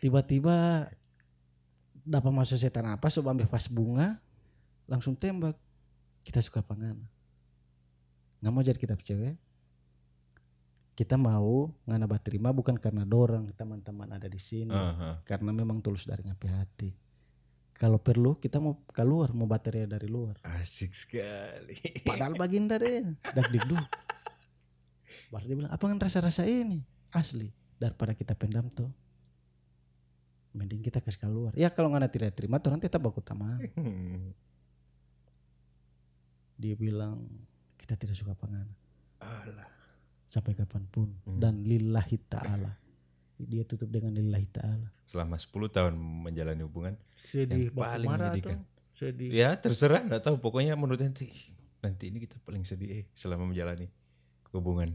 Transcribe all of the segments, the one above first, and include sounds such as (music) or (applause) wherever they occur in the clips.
tiba-tiba dapat masuk setan apa so ambil pas bunga langsung tembak. Kita suka pangan nggak mau jadi kita cewek. Kita mau ngana terima bukan karena dorang teman-teman ada di sini. Aha. karena memang tulus dari ngapi hati. Kalau perlu kita mau keluar mau baterai dari luar. Asik sekali. padahal baginda deh dak dikdu (laughs) baru dia bilang apa rasa-rasa ini? Asli daripada kita pendam tuh mending kita kasih keluar ya kalau nggak tidak terima tuh nanti tetap baku taman dia bilang kita tidak suka pangan Alah. sampai kapan pun Hmm. dan lillahi ta'ala dia tutup dengan lillahi ta'ala Selama 10 tahun menjalani hubungan sedih yang paling menyedihkan. sedih Ya terserah nggak tahu pokoknya menurut nanti nanti ini kita paling sedih eh, selama menjalani hubungan.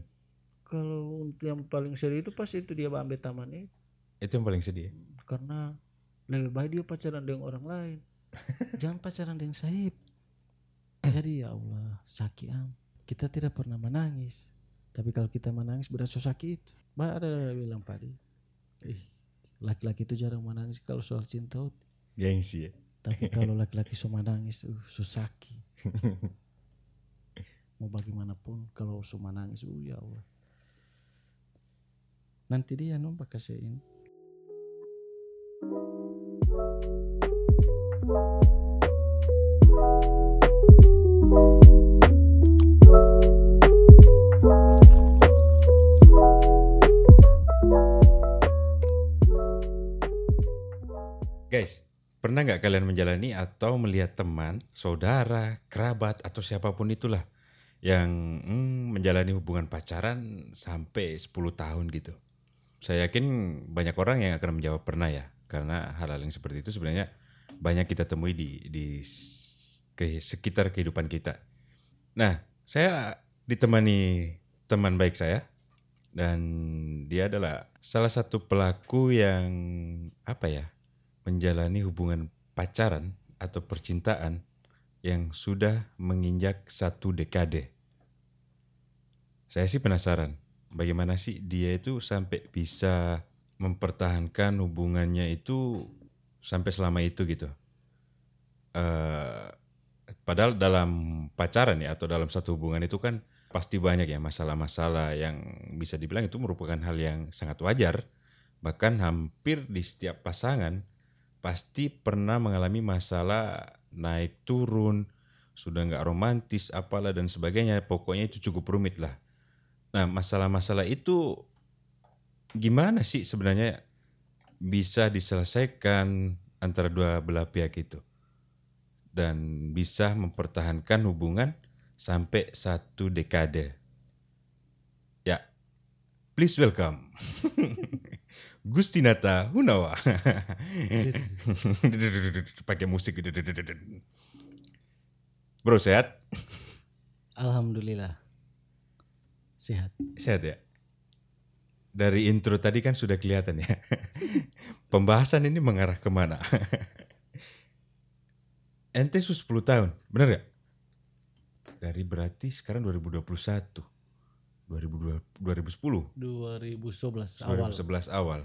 kalau untuk yang paling sedih itu pas itu dia ambil taman itu Itu yang paling sedih. ya? Karena lebih baik dia pacaran dengan orang lain. (laughs) Jangan pacaran dengan Saib. Jadi ya Allah sakit am. Kita tidak pernah menangis. Tapi kalau kita menangis berasa sakit. Mbak ada bilang padi ih laki-laki itu jarang menangis kalau soal cinta. Gengsi ya. tapi (laughs) kalau laki-laki semua nangis uh susaki (laughs) mau bagaimanapun kalau semua nangis uh ya Allah. Nanti dia numpak kasih ini Guys, pernah nggak kalian menjalani atau melihat teman, saudara, kerabat atau siapa pun itulah yang hmm, menjalani hubungan pacaran sampai 10 tahun gitu? Saya yakin banyak orang yang akan menjawab pernah ya, karena hal-hal yang seperti itu sebenarnya banyak kita temui di di ke sekitar kehidupan kita. Nah, saya ditemani teman baik saya dan dia adalah salah satu pelaku yang apa ya? menjalani hubungan pacaran atau percintaan yang sudah menginjak satu dekade. Saya sih penasaran, bagaimana sih dia itu sampai bisa mempertahankan hubungannya itu sampai selama itu gitu. Eh, padahal dalam pacaran ya atau dalam satu hubungan itu kan pasti banyak ya masalah-masalah yang bisa dibilang itu merupakan hal yang sangat wajar. Bahkan hampir di setiap pasangan pasti pernah mengalami masalah naik turun, sudah nggak romantis, apalah dan sebagainya. Pokoknya itu cukup rumit lah. Nah masalah-masalah itu gimana sih sebenarnya bisa diselesaikan antara dua belah pihak itu dan bisa mempertahankan hubungan sampai satu dekade. Ya, please welcome (laughs) Gustinata Hunawa. (laughs) Pakai musik. Bro sehat? Alhamdulillah sehat Sehat ya? Dari intro tadi kan sudah kelihatan ya. (laughs) Pembahasan ini mengarah ke mana? (laughs) Ente su 10 tahun, bener gak? Dari berarti sekarang 2021. 2002, 2010. 2011 awal 2011 awal.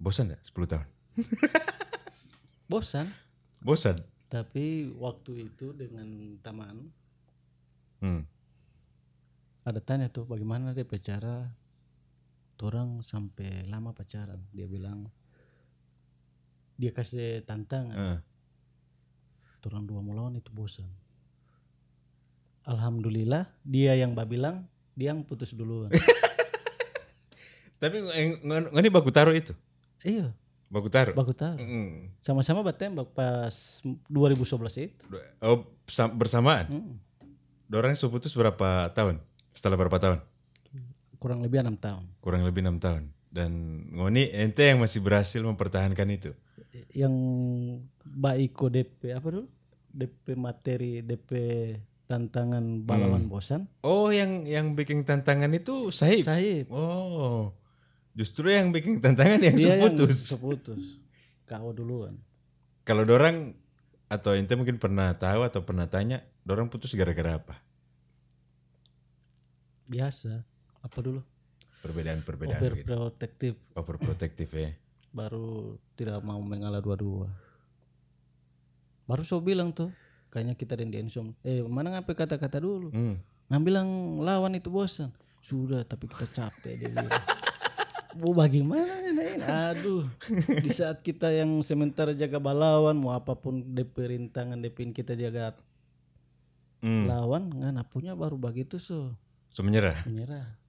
Bosan gak 10 tahun? (laughs) bosan Bosan? tapi waktu itu dengan teman Hmm. Ada tanya tuh bagaimana dia pacara orang sampai lama pacaran dia bilang dia kasih tantangan Eh, orang dua melawan itu bosan alhamdulillah dia yang mbak bilang dia yang putus duluan (laughs) Tapi ini baku taruh itu? iya Baku taruh? baku tahu Mm. sama-sama batembak pas 2011 itu Oh, sam- bersamaan? Hmm, Dorang su putus berapa tahun? Setelah berapa tahun? kurang lebih enam tahun Kurang lebih enam tahun. Dan Ngoni ente yang masih berhasil mempertahankan itu. yang Mbak Iko DP apa dulu DP materi DP tantangan balawan bosan Oh, yang yang bikin tantangan itu Sahib. Sahib Oh, justru yang bikin tantangan yang dia yang seputus. seputus kau duluan Kalau dorang atau ente mungkin pernah tahu atau pernah tanya, dorang putus gara-gara apa? Biasa. Apa dulu? Perbedaan-perbedaan gitu. overprotective. Overprotective ya. baru tidak mau mengalah dua-dua. Baru so bilang tuh kayaknya kita dan Densom eh mana ngapain kata-kata dulu? Hmm. bilang lawan itu bosan. Sudah tapi kita capek dia bilang. Mau bagaimana ini aduh. Di saat kita yang sementara jaga balawan mau apa pun DP rintangan DP kita jaga Hmm. lawan nggak punya baru begitu so So menyerah. menyerah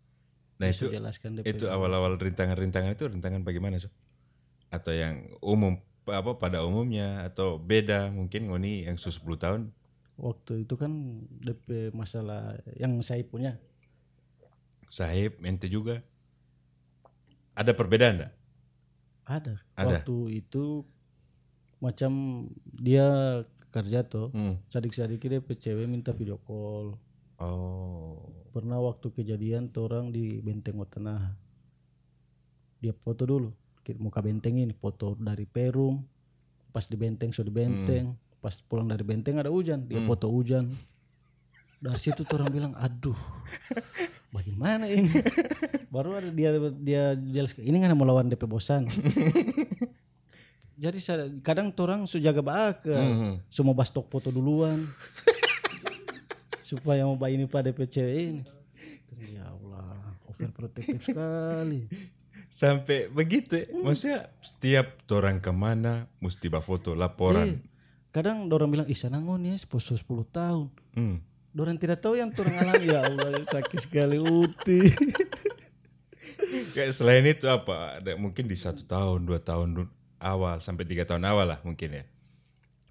Nah Bisa itu jelaskan itu awal-awal rintangan-rintangan itu rintangan bagaimana so? Atau yang umum apa pada umumnya atau beda mungkin ngoni yang sudah 10 tahun waktu itu kan DP masalah yang saya punya sahib ente juga ada perbedaan enggak? ada. Ada. waktu itu macam dia kerja tuh Hmm. sadik-sadik dia cewek minta video call Oh. Pernah waktu kejadian tuh orang di benteng tengah dia foto dulu muka benteng ini foto dari Perum pas di benteng so di benteng pas pulang dari benteng ada hujan dia foto hujan. Dari situ tuh orang bilang aduh bagaimana ini? (laughs) Baru ada dia dia jelaskan ini kan mau lawan DP bosan. (laughs) Jadi kadang orang su jaga baak Hmm. semua bas stok foto duluan supaya mau ini pada cewek ini ya Allah overprotective sekali Sampai begitu ya. Maksudnya setiap orang ke mana mesti bawa foto laporan. kadang orang bilang ih sanangon ya poso 10 tahun Hmm. orang tidak tahu yang turun alami ya Allah sakit sekali uti Kayak selain itu apa? Ada mungkin di satu tahun, dua tahun awal sampai tiga tahun awal lah mungkin ya.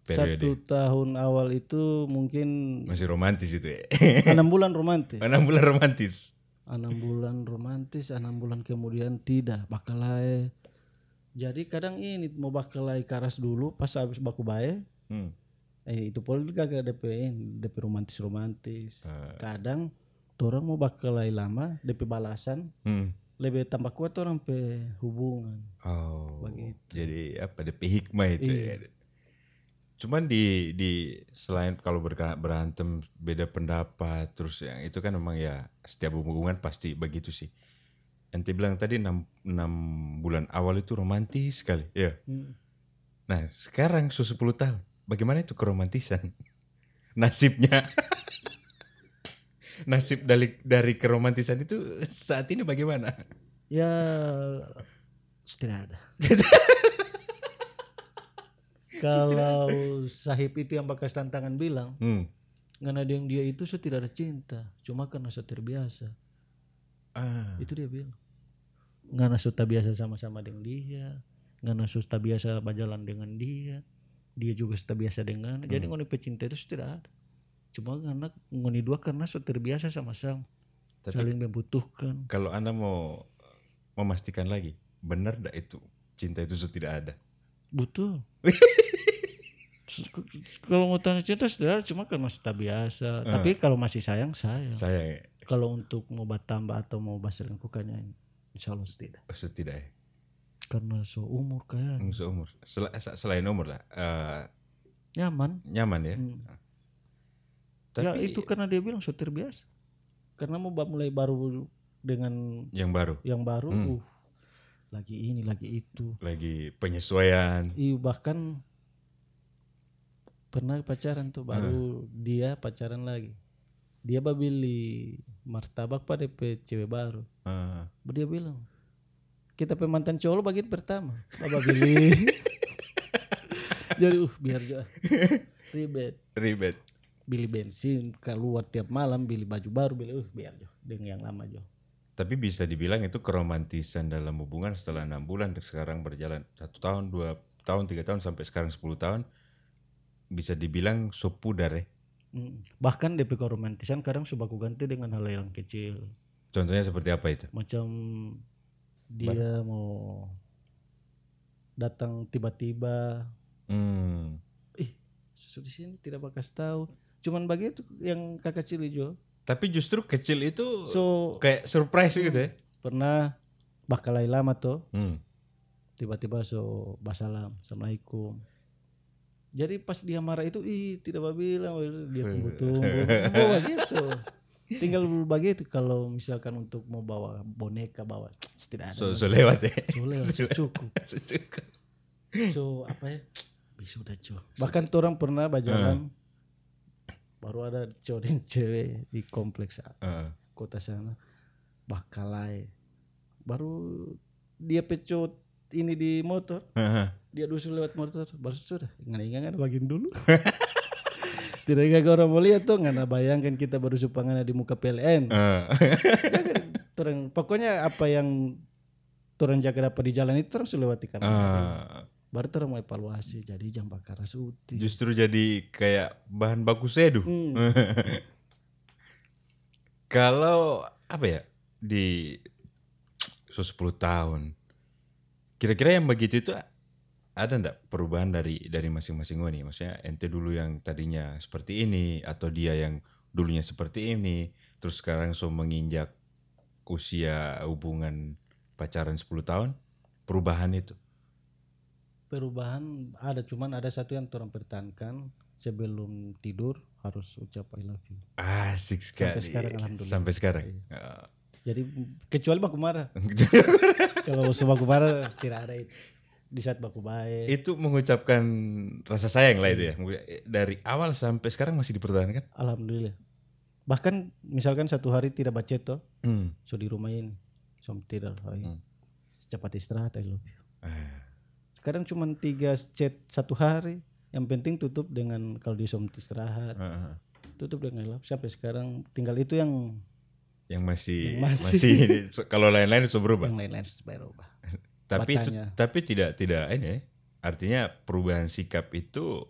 Periode satu tahun awal itu mungkin masih romantis itu ya. enam bulan romantis Enam bulan romantis. enam bulan romantis enam bulan kemudian tidak bakalai jadi kadang ini mau bakalai karas dulu pas habis baku bae Hmm. eh itu pun kagak DP DP romantis romantis Ah. kadang orang mau bakalai lama DP balasan Hmm. lebih tambah kuat orang pe hubungan Oh. Begitu. Jadi apa ada hikmah itu ya. Cuman di di selain kalau berantem beda pendapat terus yang itu kan memang ya setiap hubungan pasti begitu sih. Ente bilang tadi 6, bulan awal itu romantis sekali. Ya. Hmm. Nah, sekarang sudah 10 tahun. Bagaimana itu keromantisan? (laughs) Nasibnya. (laughs) Nasib dari dari keromantisan itu saat ini bagaimana? ya tidak ada (laughs) kalau sahib itu yang bekas tantangan bilang Hmm. karena dia yang dia itu so tidak ada cinta cuma karena so terbiasa Ah. itu dia bilang karena tak biasa sama-sama dengan dia karena tak biasa berjalan dengan dia dia juga tak biasa dengan jadi ngoni pecinta itu tidak ada cuma karena ngoni dua karena so terbiasa sama-sama saling membutuhkan Kalau Anda mau memastikan lagi, benar tidak itu cinta itu sudah tidak ada? Betul. (laughs) kalau mau tanya cinta saudara cuma karena sudah biasa. Tapi kalau masih sayang sayang. Saya Kalau untuk mau bertambah atau mau berselingkuhkannya insya Allah tidak. sudah tidak ya. Karena so umur kayak Hmm, Seumur. Sel- selain umur lah, eh, nyaman. nyaman ya. Hmm. Tapi ya itu karena dia bilang so terbiasa. Karena mau mulai baru dengan yang baru yang baru, Hmm. uh, lagi ini lagi itu. lagi penyesuaian. Iya bahkan pernah pacaran tuh baru dia pacaran lagi. Dia beli martabak pada cewek baru. Dia bilang kita pemantan cowok bagian pertama. Baba beli. (laughs) Jadi uh biar juga ribet. ribet. Beli bensin keluar tiap malam beli baju baru beli uh biar jo dengan yang lama jo. Tapi bisa dibilang itu keromantisan dalam hubungan setelah enam bulan sekarang berjalan satu tahun, dua tahun, tiga tahun sampai sekarang 10 tahun bisa dibilang so pudar ya. Hmm. Bahkan DP keromantisan kadang suka aku ganti dengan hal yang kecil. Contohnya seperti apa itu? macam dia mau datang tiba-tiba Hmm. ih susu di sini tidak bakas tahu cuman begitu yang kakak cili jo Tapi justru kecil itu so kayak surprise gitu ya. pernah bakalai lama tuh Hmm. tiba-tiba so basalam assalamualaikum jadi pas dia marah itu ih tidak bilang dia (laughs) tunggu-tunggu oh begitu tinggal begitu kalau misalkan untuk mau bawa boneka bawa tidak ada So, so lewat ya. boleh langsung cukup Secukup. so apa ya? Bisa udah cuy bahkan tuh orang pernah bajalan baru ada cowok dan cewek di kompleks Heeh. kota sana bakalai baru dia pecot ini di motor Heeh. dia dusul lewat motor baru sudah nggak ingat bagian dulu (laughs) tidak ingat orang mau lihat tuh nggak bayangkan kita baru supangan di muka PLN Heeh. (laughs) Terang, pokoknya apa yang turun jaga dapat di jalan itu terus lewati kan Ah, baru terus mau evaluasi jadi jam bakar suti justru jadi kayak bahan baku seduh. Hmm. (laughs) Kalau apa ya di so 10 tahun, kira-kira yang begitu itu ada ndak perubahan dari dari masing-masing nih? Maksudnya ente dulu yang tadinya seperti ini atau dia yang dulunya seperti ini, terus sekarang so menginjak usia hubungan pacaran 10 tahun, perubahan itu. perubahan ada cuman ada satu yang orang pertahankan sebelum tidur harus ucap I love you Asik sekali. sekarang, alhamdulillah. Iya. Sampai sekarang. Ah. Jadi kecuali baku marah (laughs) kalau musuh baku marah tidak ada itu di saat baku baik itu mengucapkan rasa sayang lah itu ya. Dari awal sampai sekarang masih dipertahankan. alhamdulillah bahkan misalkan satu hari tidak baca toh Hmm. so di rumah ini so tidak oh, cepat istirahat I love you Ah. kadang cuma tiga chat satu hari yang penting tutup dengan kalau di som istirahat Ah, ah. tutup dengan I love sampai sekarang tinggal itu yang Yang masih Yang masih. masih, kalau lain-lain sudah berubah. yang lain-lain supaya berubah Tapi itu, tapi tidak tidak ini ya. Artinya perubahan sikap itu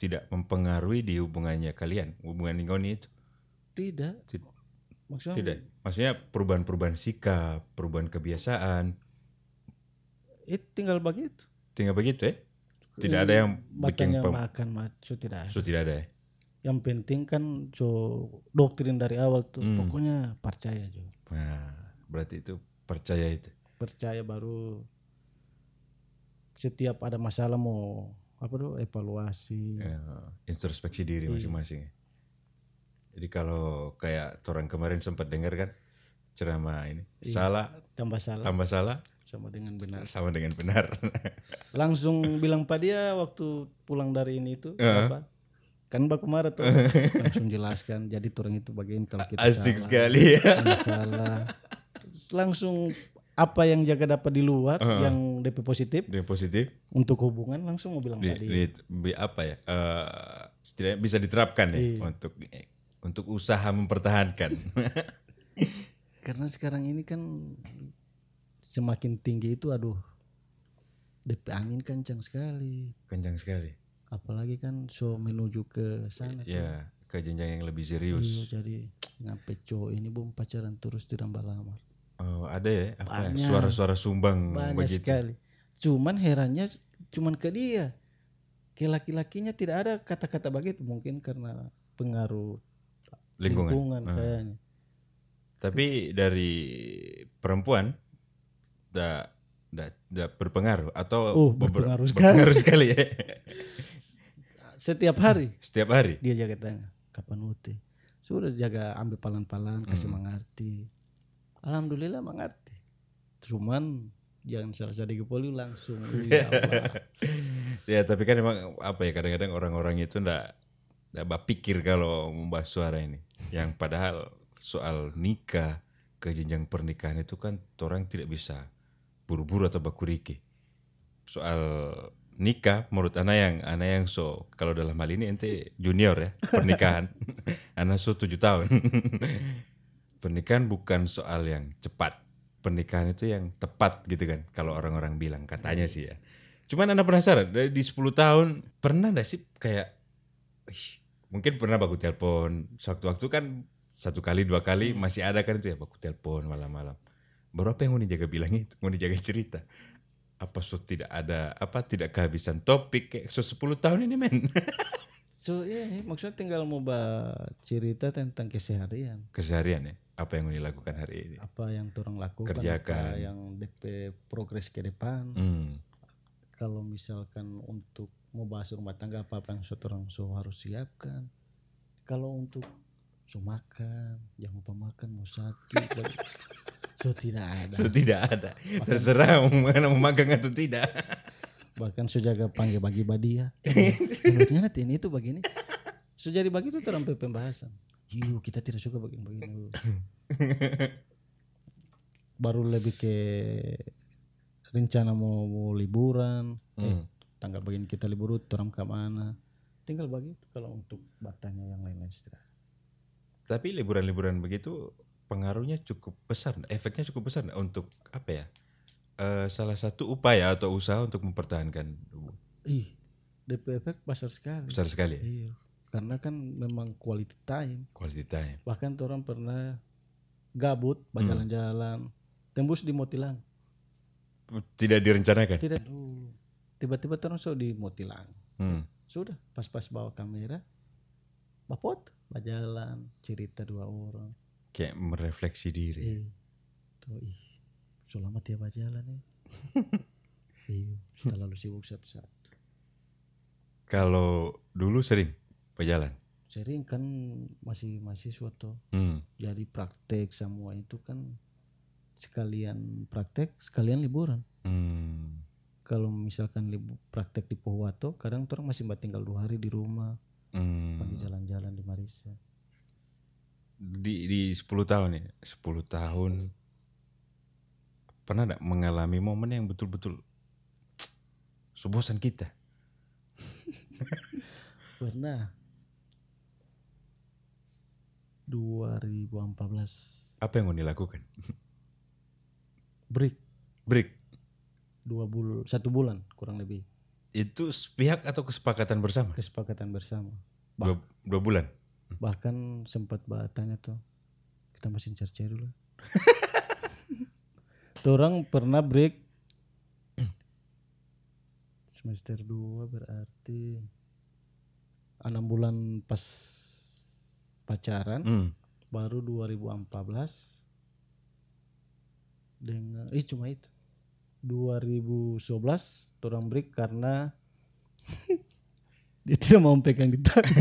tidak mempengaruhi di hubungannya kalian, hubungan Ngoni itu. tidak Tid- maksudnya Tidak. Maksudnya perubahan-perubahan sikap, perubahan kebiasaan, itu tinggal begitu tinggal begitu ya. Tidak ada yang bikin pem- makan macu tidak ada. so tidak ada ya. Yang penting kan so doktrin dari awal tuh Hmm. pokoknya percaya Jo Nah, berarti itu percaya itu. percaya baru setiap ada masalah mau apa tuh evaluasi Ya, introspeksi diri masing-masing. ya. Jadi kalau kayak orang kemarin sempat dengar kan ceramah ini salah tambah salah tambah salah sama dengan benar sama dengan benar. langsung bilang pak dia waktu pulang dari ini itu Heeh. apa kan baku marah tuh (laughs) langsung jelaskan jadi turun itu bagian kalau kita Asik salah sekali ya. salah langsung apa yang jaga dapat di luar yang DP positif Dia positif untuk hubungan langsung mau bilang di, tadi di- apa ya? setidaknya bisa diterapkan ya Iya. untuk untuk usaha mempertahankan. (laughs) karena sekarang ini kan semakin tinggi itu aduh DP angin kencang sekali Kencang sekali. Apalagi kan so menuju ke sana Ya, ke jenjang yang lebih Iya, serius. jadi ngapain cowok ini belum pacaran terus tidak lamar Oh, ada ya apa Banyak. suara-suara sumbang banyak begitu. sekali cuman herannya cuman ke dia ke laki-lakinya tidak ada kata-kata begitu mungkin karena pengaruh Lingkungan. lingkungan Ah. kayaknya Tapi dari perempuan tidak tidak berpengaruh atau Oh, beber- berpengaruh berpengaruh sekali ya. (laughs) setiap hari Setiap hari. dia jaga tanya kapan uti sudah jaga ambil palan-palan kasih Hmm. mengerti alhamdulillah mengerti cuman jangan salah sadegi poli langsung (laughs) ya. (laughs) Ya tapi kan emang apa ya kadang-kadang orang-orang itu ndak ndak berpikir kalau membahas suara ini. Yang padahal soal nikah ke jenjang pernikahan itu kan orang tidak bisa buru-buru atau bakuriki. Soal nikah menurut Ana yang Ana yang so kalau dalam hal ini ente junior ya pernikahan. (laughs) Ana so tujuh tahun. (laughs) pernikahan bukan soal yang cepat. Pernikahan itu yang tepat gitu kan kalau orang-orang bilang katanya sih ya. Cuman anda penasaran dari di 10 tahun pernah gak sih kayak ih, mungkin pernah baku telepon sewaktu-waktu kan satu kali dua kali masih ada kan itu ya baku telepon malam-malam. Baru apa yang mau dijaga bilang itu mau dijaga cerita. Apa so tidak ada apa tidak kehabisan topik kayak so 10 tahun ini men. (laughs) so iya ini maksudnya tinggal mau cerita tentang keseharian Keseharian ya apa yang dilakukan hari ini. apa yang orang lakukan Kerjakan. apa yang DP progres ke depan Hmm. kalau misalkan untuk mau bahas rumah tangga apa apa yang suatu orang so harus siapkan kalau untuk so makan jangan lupa makan mau sakit (laughs) so tidak ada. So tidak ada. Terserah mau mana mau magang atau tidak. bahkan so jaga panggil bagi badia (laughs) menurutnya nanti ini itu begini. So jadi bagi itu terampai pembahasan. Yuk, kita tidak suka begini begini baru lebih ke rencana mau, mau liburan. Eh, Hmm. tanggal begini kita libur orang ke mana? Tinggal begitu kalau untuk bertanya yang lain-lain Tapi liburan-liburan begitu pengaruhnya cukup besar, efeknya cukup besar untuk apa ya? Eh, salah satu upaya atau usaha untuk mempertahankan hubungan. ih DP efek besar sekali besar sekali ya, iya karena kan memang quality time quality time. bahkan orang pernah gabut berjalan-jalan tembus di Motilang Tidak direncanakan. tidak tiba-tiba orang so di Motilang Hmm. sudah pas-pas bawa kamera bapot berjalan cerita dua orang Kayak merefleksi diri. eh tuh ih selama dia berjalan nih (laughs) iya terlalu sibuk satu-satu Kalau dulu sering berjalan. sering kan masih mahasiswa tuh Hmm. jadi praktek semua itu kan sekalian praktek sekalian liburan Hmm. kalau misalkan libu, praktek di Pohuwato kadang orang masih mbak tinggal dua hari di rumah Hmm. pagi jalan-jalan di Marisa Di di 10 tahun ya, 10 tahun pernah enggak mengalami momen yang betul-betul subosan kita? (laughs) pernah 2014 Apa yang mau dilakukan? (laughs) break Break. dua bul satu bulan kurang lebih Itu pihak atau kesepakatan bersama? kesepakatan bersama Dua, dua bulan. Bahkan sempat bertanya tuh kita masih cari dulu. (laughs) Tuh orang pernah break. (clears throat) Semester 2 berarti enam bulan pas pacaran Hmm. baru 2014 dengan ih cuma itu. 2011 orang break karena (laughs) dia tidak mau pegang di tangan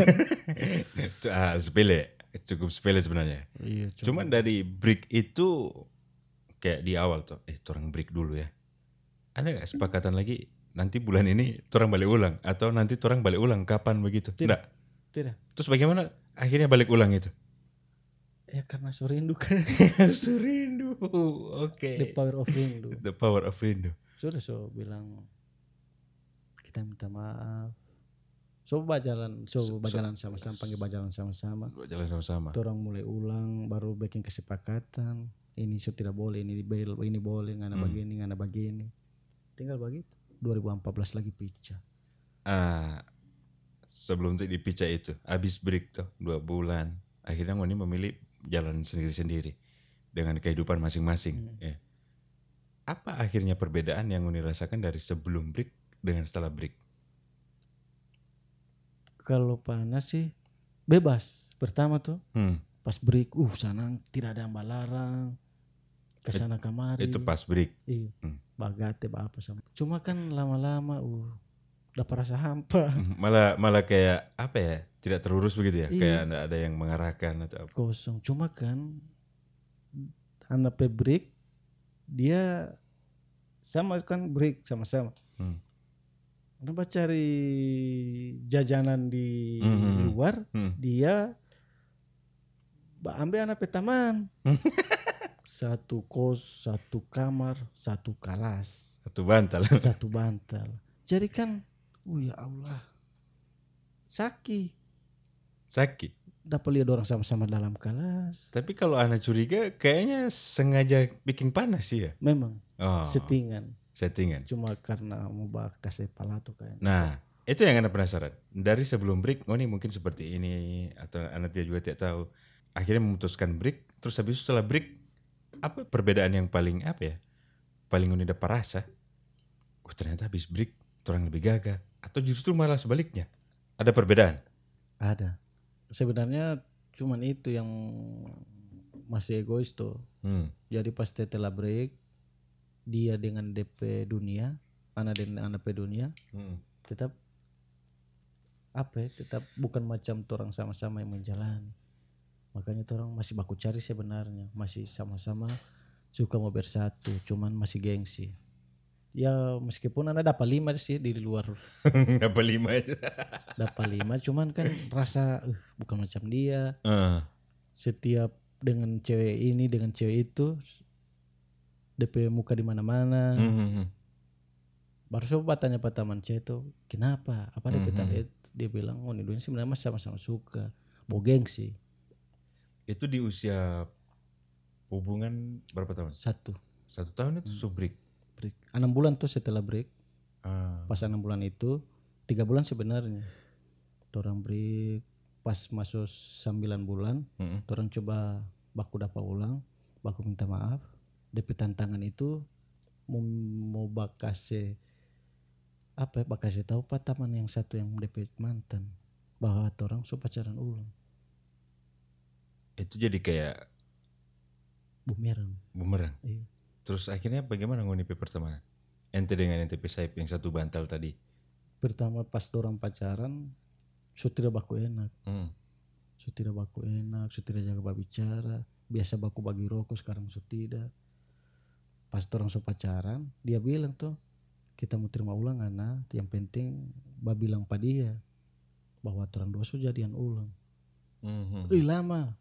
Itu, (laughs) ah, sepele, cukup sepele sebenarnya. iya Cuman dari break itu kayak di awal tuh, eh orang break dulu ya. Ada nggak kesepakatan lagi nanti bulan ini orang balik ulang atau nanti orang balik ulang kapan begitu? Tidak. tidak Terus bagaimana akhirnya balik ulang itu? ya karena so rindu kan (laughs) Serindu. Oke. the power of rindu The power of rindu. sudah so bilang kita minta maaf so berjalan so berjalan sama-sama panggil berjalan sama-sama Jalan sama-sama. orang mulai ulang baru bikin kesepakatan ini so tidak boleh ini bel ini boleh ngana begini ngana begini tinggal begitu 2014 lagi pecah Ah, sebelum itu dipicah itu, habis break tuh dua bulan, akhirnya Ngoni memilih jalan sendiri-sendiri dengan kehidupan masing-masing. Ya. Apa akhirnya perbedaan yang Ngoni rasakan dari sebelum break dengan setelah break? Kalau panas sih bebas pertama tuh Hmm, pas break uh sana tidak ada yang balarang ke sana kamari itu pas break. iya Hmm. bagate apa sama cuma kan lama-lama uh dapat rasa hampa Hmm, Malah malah kayak apa ya? Tidak terurus begitu ya? Iya. Kayak ada ada yang mengarahkan atau apa? kosong cuma kan anak pe break dia sama kan break sama-sama Hmm. Kenapa cari jajanan di Mhm. luar Hmm. dia ambil anak pe taman (laughs) satu kos satu kamar satu kelas Satu bantal. (laughs) satu bantal jadi kan oh ya Allah sakit Sakit. dapat lihat orang sama-sama dalam kelas Tapi kalau anak curiga kayaknya sengaja bikin panas sih ya. memang Oh, settingan settingan. cuma karena mau kasih palato kan Nah, itu yang anda penasaran. Dari sebelum break, oh ini mungkin seperti ini atau anak dia juga tidak tahu. Akhirnya memutuskan break, terus habis itu setelah break, apa perbedaan yang paling apa ya? Paling unik dapat rasa. Oh ternyata habis break, orang lebih gagah. Atau justru malah sebaliknya. Ada perbedaan. ada sebenarnya cuman itu yang masih egois tuh Hmm. jadi pas setelah break dia dengan DP dunia anak dengan anak DP dunia Hmm. tetap apa ya tetap bukan macam orang sama-sama yang menjalani. Makanya orang masih baku cari sebenarnya masih sama-sama suka mau bersatu cuman masih gengsi. Ya meskipun anda dapat lima sih di luar. (laughs) Apa lima itu? (laughs) dapat lima cuman kan rasa "Uh, bukan macam dia. Ah, setiap dengan cewek ini dengan cewek itu DP muka di mana-mana mhm. baru coba tanya pak teman cewek itu kenapa apa DP Mhm. itu?" dia bilang oh ini sebenarnya sama-sama suka mau gengsi Itu di usia hubungan berapa tahun? satu Satu tahun itu subrik. break enam bulan tuh setelah break Ah, pas enam bulan itu tiga bulan sebenarnya orang break pas masuk sembilan bulan mhm. orang coba baku dapat ulang baku minta maaf DP tantangan itu mau mau bakase apa ya bakase tahu pak teman yang satu yang DP mantan bahwa orang so pacaran ulang Itu jadi kayak bumerang bumerang. iya. Terus akhirnya bagaimana ngonipi pertemanan? Ente dengan ente Saip yang satu bantal tadi. pertama pas orang pacaran so tidak baku enak Hmm. so tidak baku enak so tidak jaga bicara biasa baku bagi rokok sekarang so tidak pas orang so pacaran dia bilang tuh kita mau terima ulang anak yang penting ba bilang pada dia bahwa orang dua so jadian ulang. Mhm. Ih lama.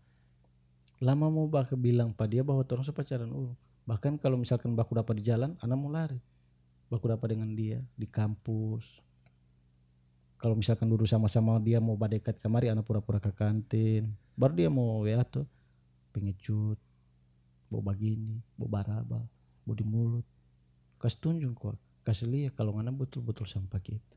Lama mau bak bilang pada dia bahwa orang so pacaran ulang. Bahkan kalau misalkan baku dapat di jalan anak mau lari. Baku dapat dengan dia di kampus. Kalau misalkan duduk sama-sama dia mau badekat kamari anak pura-pura ke kantin. Baru dia mau ya tuh pengecut mau begini mau baraba mau di mulut. Kasih tunjuk kok kasih lihat kalau ngana betul-betul sampah kita.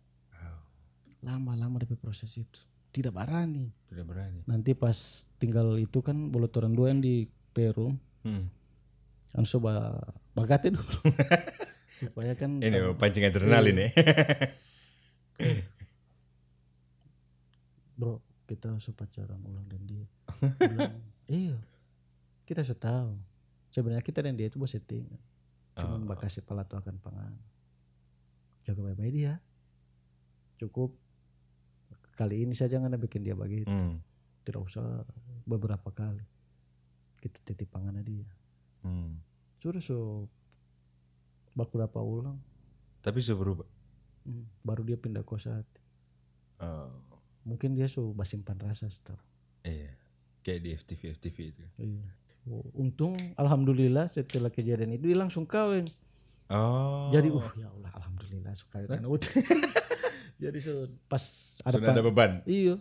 Lama-lama dari proses itu. Tidak berani. Tidak berani. nanti pas tinggal itu kan bolos orang dua yang di Peru Hmm. kan coba bagate dulu. (laughs) Supaya kan Ini oh, pancing adrenalin ya. bro kita harus pacaran ulang dan dia bilang, (laughs) iya kita sudah tahu. Sebenarnya kita dan dia itu bos settingan cuman Oh. bakasi palato akan pangan jaga baik-baik dia cukup kali ini saja nggak bikin dia begitu Hmm. tidak usah beberapa kali kita titip pangan dia Hmm. suruh so baku dapat ulang Tapi sudah berubah. Hmm, baru dia pindah kosa hati. Oh, Mungkin dia so basimpan rasa setahu. iya. Kayak di FTV FTV itu. Iya. Untung alhamdulillah setelah kejadian itu dia langsung kawin. Oh. Jadi uh ya Allah alhamdulillah suka kawin. (laughs) Jadi so pas ada, sudah ada beban. Iya.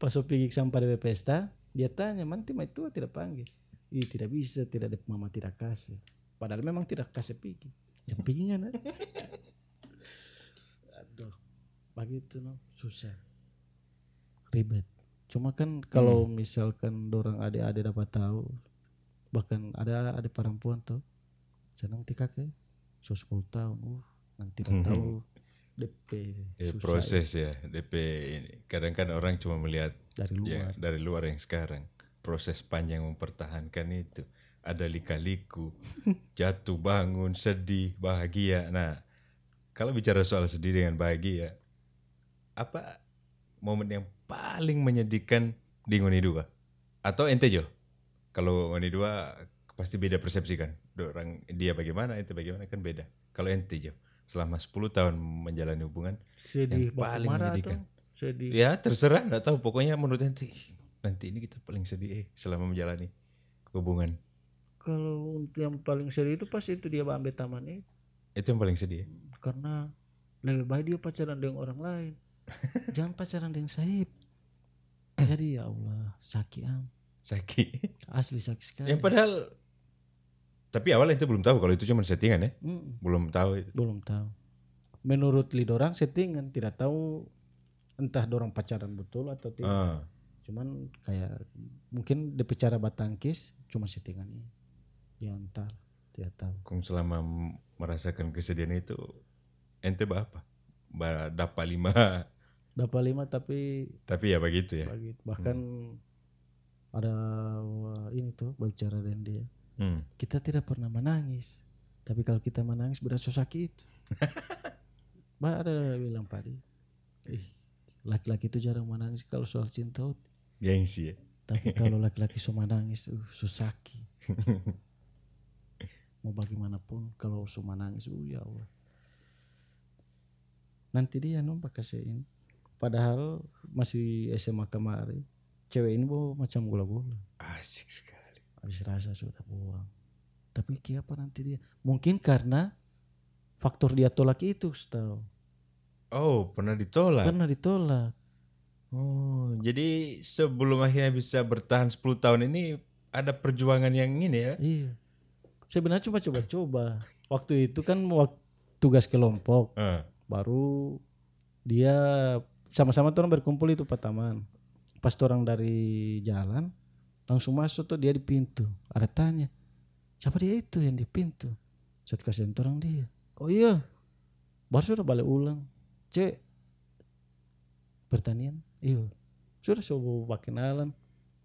Pas so pergi sampai dari pesta, dia tanya, "Manti mah itu tidak panggil?" Ih, tidak bisa, tidak ada mama tidak kasih. Padahal memang tidak kasih pergi. Yang kan? eh? (laughs) Aduh, begitu no, susah. Ribet. Cuma kan kalau misalkan dorang adik-adik dapat tahu, bahkan ada ada perempuan tuh, senang tika ke, so 10 tahun, uh, nanti dah tahu DP Ya, susah proses ya DP ini. Kadang kan orang cuma melihat dari luar. ya, dari luar yang sekarang. Proses panjang mempertahankan itu. Ada lika-liku, (laughs) jatuh, bangun, sedih, bahagia. Nah, kalau bicara soal sedih dengan bahagia, apa momen yang paling menyedihkan di Ngoni Dua? Atau ente Jo? Kalau Ngoni Dua pasti beda persepsi kan. Orang dia bagaimana, ente bagaimana kan beda. Kalau ente Jo, selama 10 tahun menjalani hubungan, sedih Yang paling menyedihkan. sedih Ya terserah, nggak tahu. Pokoknya menurut nanti nanti ini kita paling sedih eh selama menjalani hubungan. kalau untuk yang paling sedih itu pasti itu dia ambil taman itu Itu yang paling sedih. ya? karena lebih baik dia pacaran dengan orang lain (laughs) Jangan pacaran dengan Saib. Jadi ya Allah, sakit am. Sakit. Asli sakit sekali. yang padahal tapi awalnya itu belum tahu kalau itu cuma settingan ya. Mm-mm, Belum tahu itu. belum tahu. Menurut lidorang settingan tidak tahu entah dorang pacaran betul atau tidak. Ah, Cuman kayak mungkin DP cara batangkis cuma settingan ini. Ya entar tidak tahu. kung selama merasakan kesedihan itu ente apa? Dapat lima. Dapat lima tapi tapi ya begitu ya. begitu. Bahkan ada wah, ini tuh berbicara dengan dia. Hmm. kita tidak pernah menangis tapi kalau kita menangis berasa sakit (laughs) Mbak ada bilang padi ih laki-laki itu jarang menangis kalau soal cinta Ut." Gengsi ya. Tapi kalau laki-laki semua nangis, uh, susaki. (laughs) Mau bagaimanapun kalau semua nangis, uh ya Allah. Nanti dia numpak kasih ini. Padahal masih SMA kemarin, cewek ini bawa macam gula-gula. Asik sekali. Habis rasa sudah buang. Tapi apa nanti dia? Mungkin karena faktor dia tolak itu, tahu. Oh, pernah ditolak. Pernah ditolak. Oh, jadi sebelum akhirnya bisa bertahan 10 tahun ini ada perjuangan yang ini ya? Iya. Sebenarnya coba coba coba. Waktu itu kan tugas kelompok. Eh. Baru dia sama-sama tuh berkumpul itu Pak Taman. Pas orang dari jalan langsung masuk tuh dia di pintu. Ada tanya, siapa dia itu yang di pintu? Saya kasih orang dia. Oh iya, baru sudah balik ulang. Cek, pertanian, iya. Sudah coba pakai kenalan.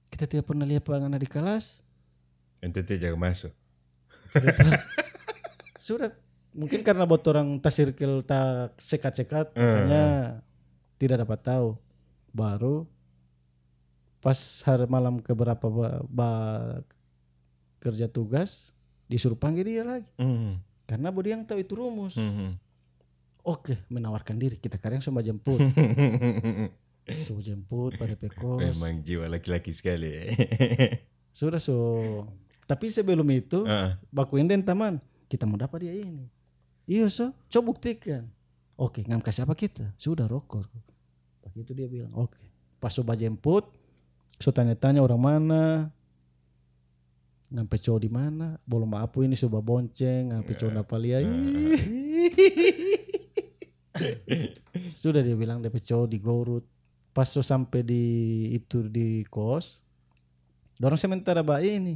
Kita tidak pernah lihat anak di kelas. NTT jangan masuk. (laughs) Sudah mungkin karena buat orang tas circle tak sekat-sekat makanya tidak dapat tahu. Baru pas hari malam keberapa ba, ba- kerja tugas disuruh panggil dia lagi Hmm. karena bodi yang tahu itu rumus. Hmm. Oke, menawarkan diri kita kadang sama jemput. (laughs) Suruh jemput pada pekos. Memang jiwa laki-laki sekali. (laughs) Sudah so. Tapi sebelum itu Ah. bakuin den taman kita mau dapat dia ini iya so coba buktikan oke ngam kasih apa kita sudah rokok begitu dia bilang oke pas coba jemput so tanya-tanya orang mana ngampe cowok di mana? Belum apa ini coba bonceng ngampe cowok apa lihat. (laughs) Sudah dia bilang DP cowok di Gorut. Pas so sampai di itu di kos dorong sementara bayi ini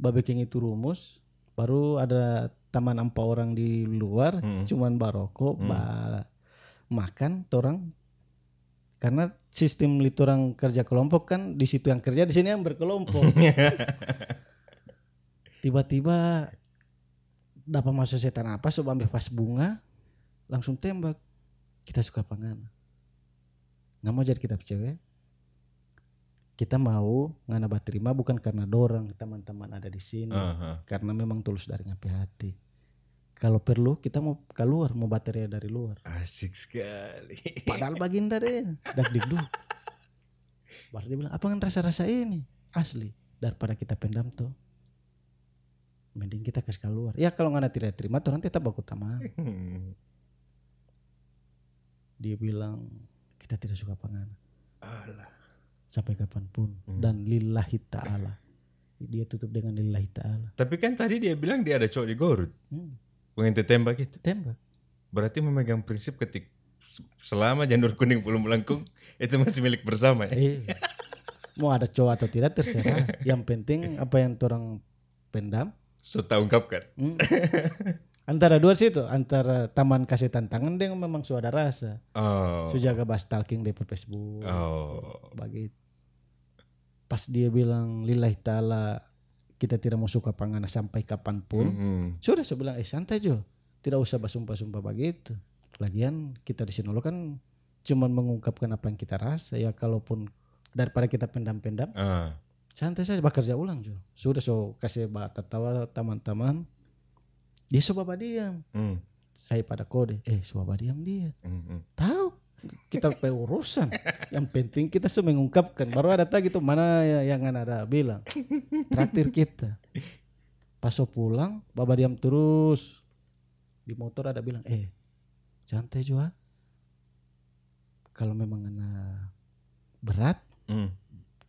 babeking itu rumus. Baru ada taman empat orang di luar cuman baroko ba makan torang karena sistem liturang kerja kelompok kan di situ yang kerja di sini yang berkelompok. (laughs) Tiba-tiba dapat masuk setan apa so ambil vas bunga langsung tembak. Kita suka pangan nggak mau jadi kita cewek. Kita mau ngana terima bukan karena dorang teman-teman ada di sini. Aha. karena memang tulus dari ngapi hati kalau perlu kita mau keluar mau baterai dari luar Asik sekali. padahal baginda deh dak dikduk baru dia bilang apa kan rasa-rasa ini asli daripada kita pendam tuh mending kita kasih keluar ya kalau nggak tidak terima tuh nanti tetap baku taman Hmm. (laughs) dia bilang kita tidak suka pangan Alah. sampai kapan pun dan lillahi ta'ala dia tutup dengan lillahi ta'ala Tapi kan tadi dia bilang dia ada cowok di Gorut. hmm. Pengen tembak itu. tembak Berarti memegang prinsip ketik selama janur kuning belum melengkung itu masih milik bersama ya. Iya. mau ada cowok atau tidak terserah yang penting apa yang orang pendam So tak ungkapkan. hmm. antara dua situ antara taman kasih tantangan dia memang sudah ada rasa Oh. Su jaga bas stalking di Facebook Oh. begitu pas dia bilang lillahi ta'ala kita tidak mau suka panganan sampai kapan pun Hmm. sudah saya bilang eh santai Jo tidak usah basumpah-sumpah begitu lagian kita di sini kan cuman mengungkapkan apa yang kita rasa ya kalaupun daripada kita pendam-pendam Ah. santai saja bekerja ulang Jo sudah so kasih bata tawa teman-teman dia coba diam Hmm. saya pada kode eh coba diam dia Hmm. Hmm. tahu kita urusan yang penting kita semua mengungkapkan baru ada tag itu mana ya- yang ada bilang traktir kita pas pulang baba diam terus di motor ada bilang eh santai juga kalau memang ana berat Hmm.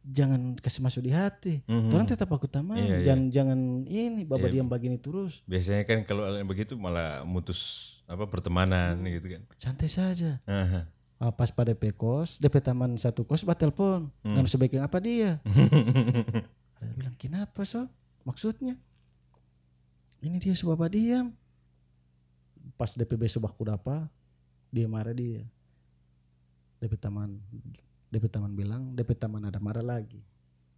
jangan kasih masuk di hati Mhm. orang tetap aku taman Iya, iya. jangan jangan ini baba Iya. diam begini terus Biasanya kan kalau begitu malah mutus apa pertemanan gitu kan. santai saja Aha. Ah, pas pada DP kos, DP taman satu kos bat telepon. Hmm. Nggak sebaiknya apa dia? (laughs) Ada bilang kenapa so? Maksudnya? Ini dia subaba diam. Pas DP besok baku apa? Dia marah dia. DP taman, DP taman bilang, DP taman ada marah lagi.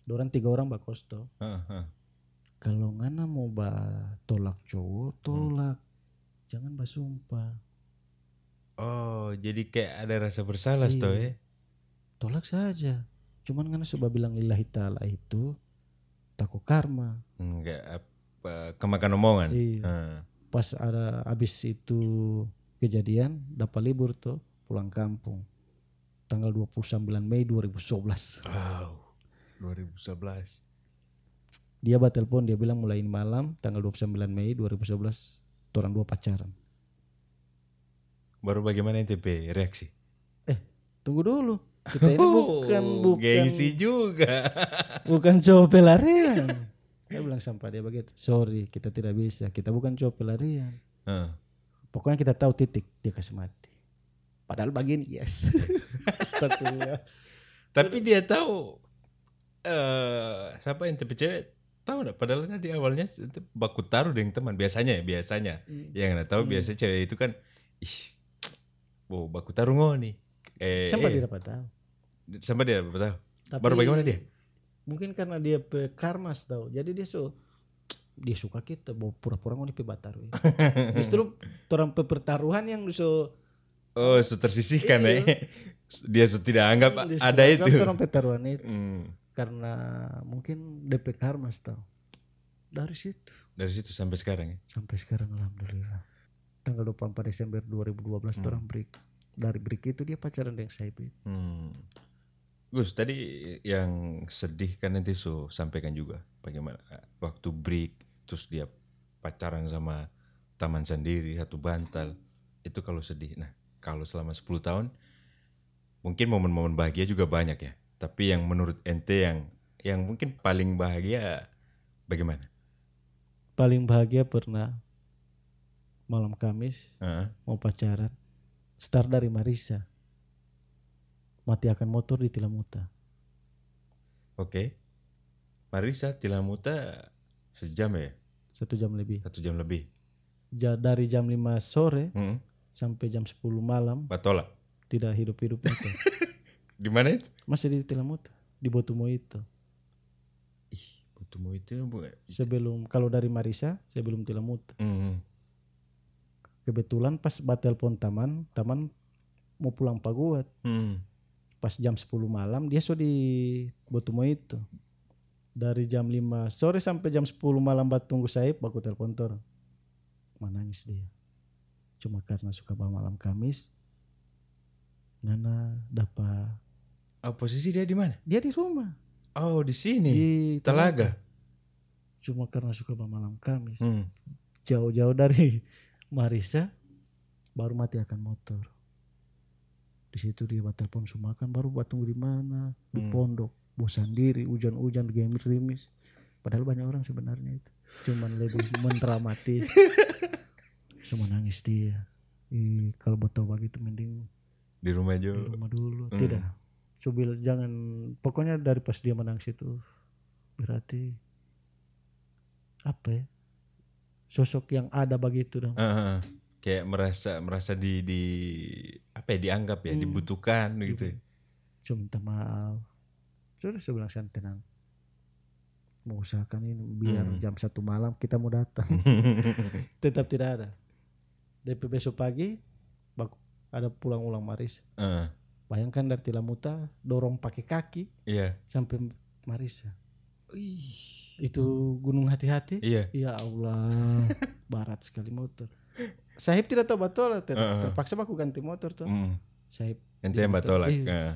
Dorang tiga orang bak kos toh. Aha. Kalau ngana mau ba tolak cowok, tolak. Jangan basumpah. Oh, jadi kayak ada rasa bersalah Iya. toh ya. Tolak saja. cuman kan sudah bilang lillahi ta'ala itu takut karma Enggak apa kemakan omongan. Iya. Ah. pas ada habis itu kejadian dapat libur tuh pulang kampung tanggal 29 Mei 2011 Wow. 2011. dia bat telepon dia bilang mulai malam tanggal 29 Mei 2011 orang dua pacaran Baru bagaimana NTP reaksi? eh tunggu dulu. Kita ini bukan Oh, bukan gengsi juga. bukan cowok pelarian. Dia bilang sampai dia begitu. Sorry kita tidak bisa. Kita bukan cowok pelarian. Ah. pokoknya kita tahu titik dia kasih mati. Padahal begini yes. (laughs) Astagfirullah. Tapi dia tahu eh siapa NTP cewek tahu enggak padahal tadi awalnya itu baku taruh dengan teman. Biasanya ya biasanya. Yang nggak tahu biasa cewek itu kan ih wow baku taruh nih. Eh sampai eh, dia dapat tahu. Sampai dia dapat tahu? Tapi- baru bagaimana dia? mungkin karena dia pe karmas tahu jadi dia so dia suka kita bawa pura-pura mau pe bataru ya. (laughs) justru orang pe pertaruhan yang so oh su tersisihkan Iya. ya. (laughs) Dia su tidak anggap dia ada itu. orang pertaruhan itu. Hmm. karena mungkin DP karmas tahu dari situ. Dari situ sampai sekarang ya? Sampai sekarang alhamdulillah tanggal 24 Desember 2012 orang break dari break itu dia pacaran dengan saya Hmm. Gus tadi yang sedih kan nanti so sampaikan juga bagaimana waktu break terus dia pacaran sama taman sendiri satu bantal itu kalau sedih. Nah kalau selama 10 tahun mungkin momen-momen bahagia juga banyak ya. Tapi yang menurut ente yang yang mungkin paling bahagia bagaimana? paling bahagia pernah malam Kamis Heeh. mau pacaran start dari Marisa mati akan motor di Tilamuta Oke. Marisa Tilamuta sejam ya satu jam lebih satu jam lebih. Ja- dari jam 5 sore Hmm. sampai jam 10 malam Batola. tidak hidup-hidup itu (laughs) Di mana itu? masih di Tilamuta di Botumo itu Ih, Botumo itu sebelum kalau dari Marisa sebelum Tilamuta Hmm. Kebetulan pas batelpon taman taman mau pulang paguat Hmm. pas jam 10 malam dia sudah di Botumo itu dari jam 5 sore sampai jam 10 malam bat tunggu saya baku telepon tor menangis dia cuma karena suka bawa malam Kamis ngana dapat Oh, posisi dia di mana? dia di rumah Oh, di sini. di Telaga. cuma karena suka bawa malam Kamis Hmm. jauh-jauh dari Marisa baru mati akan motor. Di situ dia buat telepon semua kan baru buat tunggu di mana? Di Hmm. pondok. Bosan diri hujan-hujan gerimis. Padahal banyak orang sebenarnya itu. Cuman lebih (laughs) mendramatis cuma nangis dia. Ih, kalau buat tahu begitu mending Di rumah di aja. rumah dulu. Hmm. tidak. Coba jangan. Pokoknya dari pas dia menangis itu berarti apa ya sosok yang ada begitu dong ah. kayak merasa merasa di di apa ya dianggap ya, Hmm. dibutuhkan gitu. ya. cuma minta maaf sudah saya bilang saya tenang mau usahakan ini biar Hmm. jam satu malam kita mau datang (laughs) tetap tidak ada DP besok pagi ada pulang ulang Maris Ah, bayangkan dari Tilamuta dorong pakai kaki iya. sampai Marisa itu gunung hati-hati Iya. ya Allah (laughs) barat sekali motor Sahib tidak tahu betul ter- Heeh. terpaksa aku ganti motor tuh Hmm. Sahib Ente yang motor. batolak. Iya. Ah.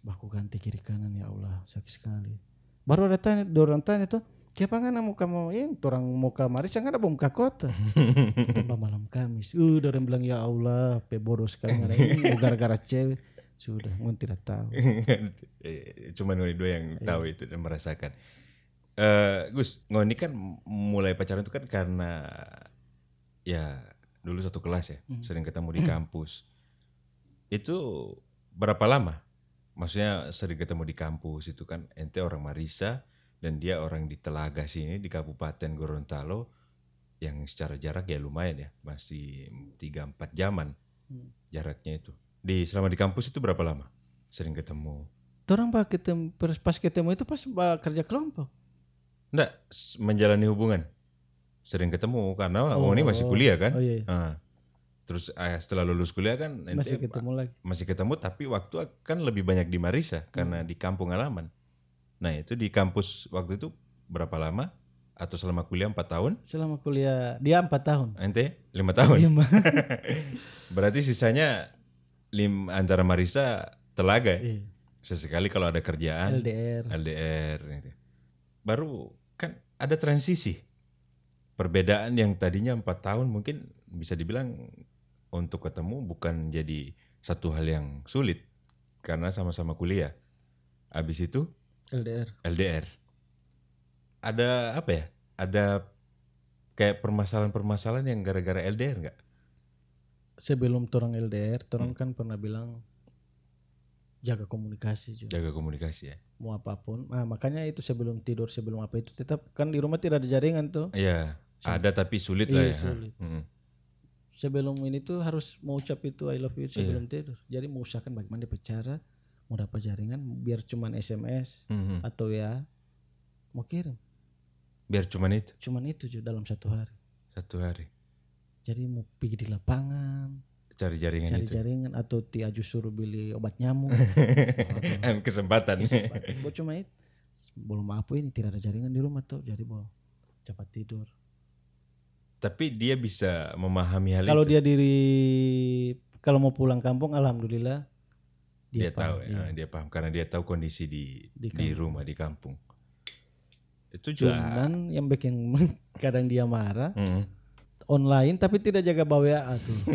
baku ganti kiri kanan ya Allah sakit sekali baru ada tanya orang tanya tuh Siapa kan mau kamu ya orang mau kamar saya ada bom kota (laughs) kita malam Kamis uh orang bilang ya Allah pe bodoh sekali ada ini (laughs) gara-gara cewek sudah ngon tidak tahu Eh, Cuman Ngoni dua yang tahu itu dan merasakan. Eh Gus, Ngoni kan mulai pacaran itu kan karena ya dulu satu kelas ya, sering ketemu di kampus. Itu berapa lama? Maksudnya sering ketemu di kampus itu kan ente orang Marisa dan dia orang di Telaga sini di Kabupaten Gorontalo yang secara jarak ya lumayan ya, masih 3-4 jaman jaraknya itu. Di selama di kampus itu berapa lama? Sering ketemu. orang bah ketemu pas ketemu itu pas bah kerja kelompok Enggak, menjalani hubungan. Sering ketemu karena oh, ini masih kuliah kan? oh iya, iya. Ah, Terus eh, setelah lulus kuliah kan masih ketemu lagi masih ketemu tapi waktu kan lebih banyak di Marisa karena Hmm. di kampung halaman. Nah itu di kampus waktu itu berapa lama? Atau selama kuliah 4 tahun? selama kuliah dia empat tahun Ente 5 tahun? lima (laughs) Berarti sisanya lim antara Marisa Telaga ya? Iya. Sesekali kalau ada kerjaan LDR LDR gitu. Baru kan ada transisi. Perbedaan yang tadinya empat tahun mungkin bisa dibilang untuk ketemu bukan jadi satu hal yang sulit karena sama-sama kuliah. Habis itu LDR LDR. Ada apa ya? Ada kayak permasalahan-permasalahan yang gara-gara LDR nggak? sebelum orang LDR Hmm. orang kan pernah bilang jaga komunikasi juga Jaga komunikasi ya. mau apa pun nah makanya itu sebelum tidur sebelum apa itu tetap kan di rumah tidak ada jaringan tuh Iya, ada tapi sulit lah Iya, ya. sulit. Mm. sebelum ini tuh harus mau ucap itu I love you Iya. sebelum tidur jadi mau usahakan bagaimana dia bicara mau dapat jaringan biar cuman SMS Mhm. atau ya mau kirim Biar cuman itu cuman itu juga dalam satu hari satu hari jadi mau pergi di lapangan cari jaringan cari itu. jaringan atau ti aju suruh beli obat nyamuk Em, (laughs) kesempatan. Bo cuma itu belum apa ini tidak ada jaringan di rumah tuh jadi mau cepat tidur Tapi dia bisa memahami hal kalau itu. dia diri kalau mau pulang kampung alhamdulillah dia, paham, tahu, iya. ya, dia paham karena dia tahu kondisi di Di di, rumah di kampung. Itu juga. cuman yang bikin (laughs) kadang dia marah Mm. Online tapi tidak jaga bawa tuh (laughs)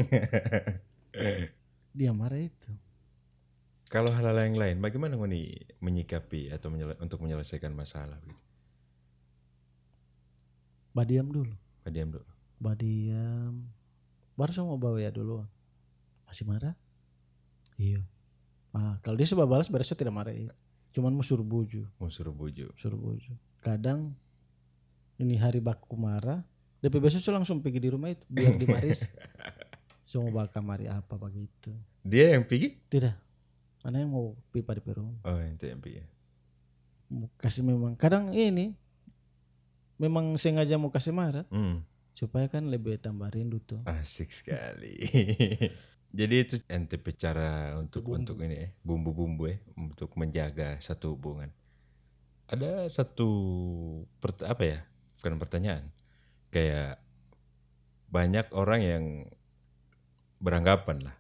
dia marah itu Kalau hal-hal yang lain, bagaimana ngoni menyikapi atau menyele- untuk menyelesaikan masalah? Gitu? badiam dulu Diam dulu. badiam baru semua bawa ya dulu masih marah iya ah kalau dia sebab balas berasa tidak marah iya. cuman mau suruh buju Mau suruh bujuk. suruh buju kadang ini hari baku marah DP besok langsung pergi di rumah itu biar di Maris (laughs) semua bakal mari apa begitu Dia yang pergi? tidak mana yang mau pipa di rumah Oh, itu yang pergi. mau kasih memang kadang ini memang sengaja mau kasih marah Hmm. supaya kan lebih tambah rindu tuh Asik sekali. (laughs) Jadi itu ente cara untuk untuk ini ya, bumbu-bumbu ya untuk menjaga satu hubungan. Ada satu apa ya? Bukan pertanyaan. Kayak banyak orang yang beranggapan lah.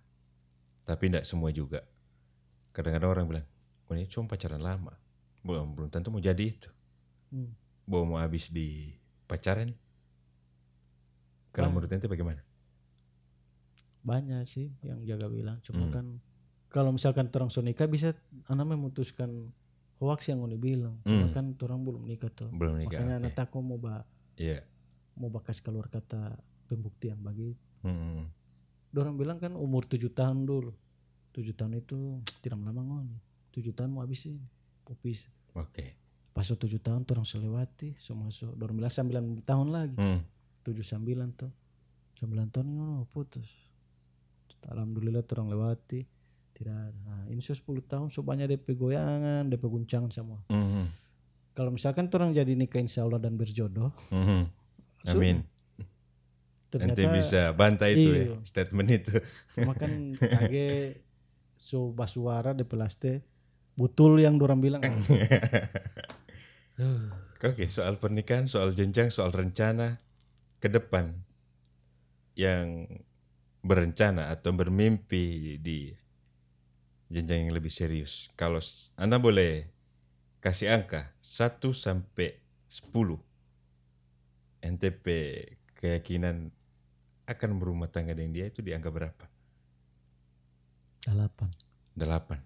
Tapi tidak semua juga. Kadang-kadang orang bilang, "Oh, ini cuma pacaran lama." Belum belum tentu mau jadi itu. Hmm. Mau mau habis di pacaran. Kalau Bah- menurut ente bagaimana? banyak sih yang jaga bilang cuma Hmm. kan kalau misalkan orang sudah nikah bisa anak memutuskan hoax yang udah bilang cuma Hmm. kan orang belum nikah tuh Belum nikah. makanya oke. anak takut mau ba Iya. Mau bakas keluar kata pembuktian bagi. Hmm. orang bilang kan umur tujuh tahun dulu. Tujuh tahun itu tidak lama ngoni tujuh tahun mau habisin mau pisah Oke. pas so tujuh tahun orang selewati so masuk. Orang bilang sembilan tahun lagi. Hmm. tujuh sembilan tuh. Sembilan tahun ini oh, putus. Alhamdulillah orang lewati. Tidak ada. Nah, ini so 10 tahun so banyak DP goyangan DP guncangan semua. Mhm. kalau misalkan orang jadi nikah insya Allah dan berjodoh Mhm. Amin. ternyata Nanti bisa bantah itu ya Iya. statement itu. cuma kan (laughs) kage so basuara DP laste betul yang orang bilang (laughs) Oke, soal pernikahan, soal jenjang, soal rencana ke depan yang berencana atau bermimpi di jenjang yang lebih serius. Kalau Anda boleh kasih angka 1 sampai 10 NTP keyakinan akan berumah tangga dengan dia itu di angka berapa? delapan 8.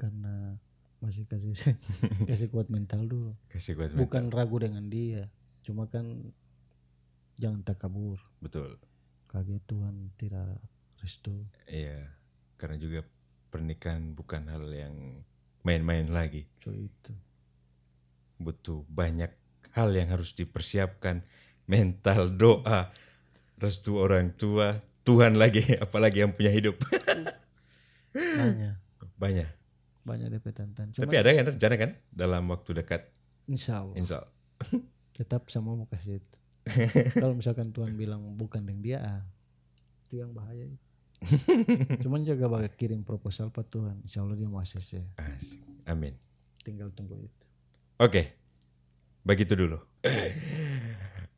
karena masih kasih (laughs) kasih kuat mental dulu Kasih kuat bukan ragu dengan dia cuma kan jangan takabur Betul. kaget Tuhan tidak restu Iya, karena juga pernikahan bukan hal yang main-main lagi. so itu Butuh banyak hal yang harus dipersiapkan, mental, doa, restu orang tua, Tuhan lagi, (laughs) apalagi yang punya hidup. (laughs) banyak banyak. banyak DP tantan cuma Tapi ada kan rencana kan dalam waktu dekat, insya Allah insya Allah. (laughs) tetap sama mau kasih itu Kalau misalkan Tuhan bilang bukan dengan dia, ah, itu yang bahaya. Cuman jaga bagai kirim proposal pak Tuhan, Insya Allah dia mau ACC. Asik. Amin. Tinggal tunggu itu. Oke, begitu dulu.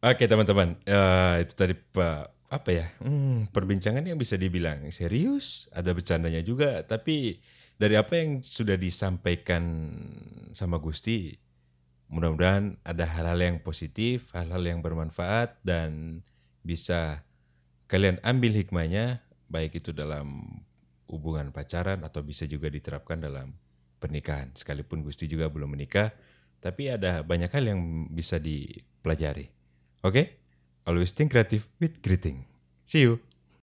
Oke teman-teman, Eh, itu tadi pak apa ya? Hmm, perbincangan yang bisa dibilang serius, ada bercandanya juga. Tapi dari apa yang sudah disampaikan sama Gusti, mudah-mudahan ada hal-hal yang positif, hal-hal yang bermanfaat dan bisa kalian ambil hikmahnya, baik itu dalam hubungan pacaran atau bisa juga diterapkan dalam pernikahan. Sekalipun Gusti juga belum menikah, tapi ada banyak hal yang bisa dipelajari. Oke? Always think creative with greeting. See you.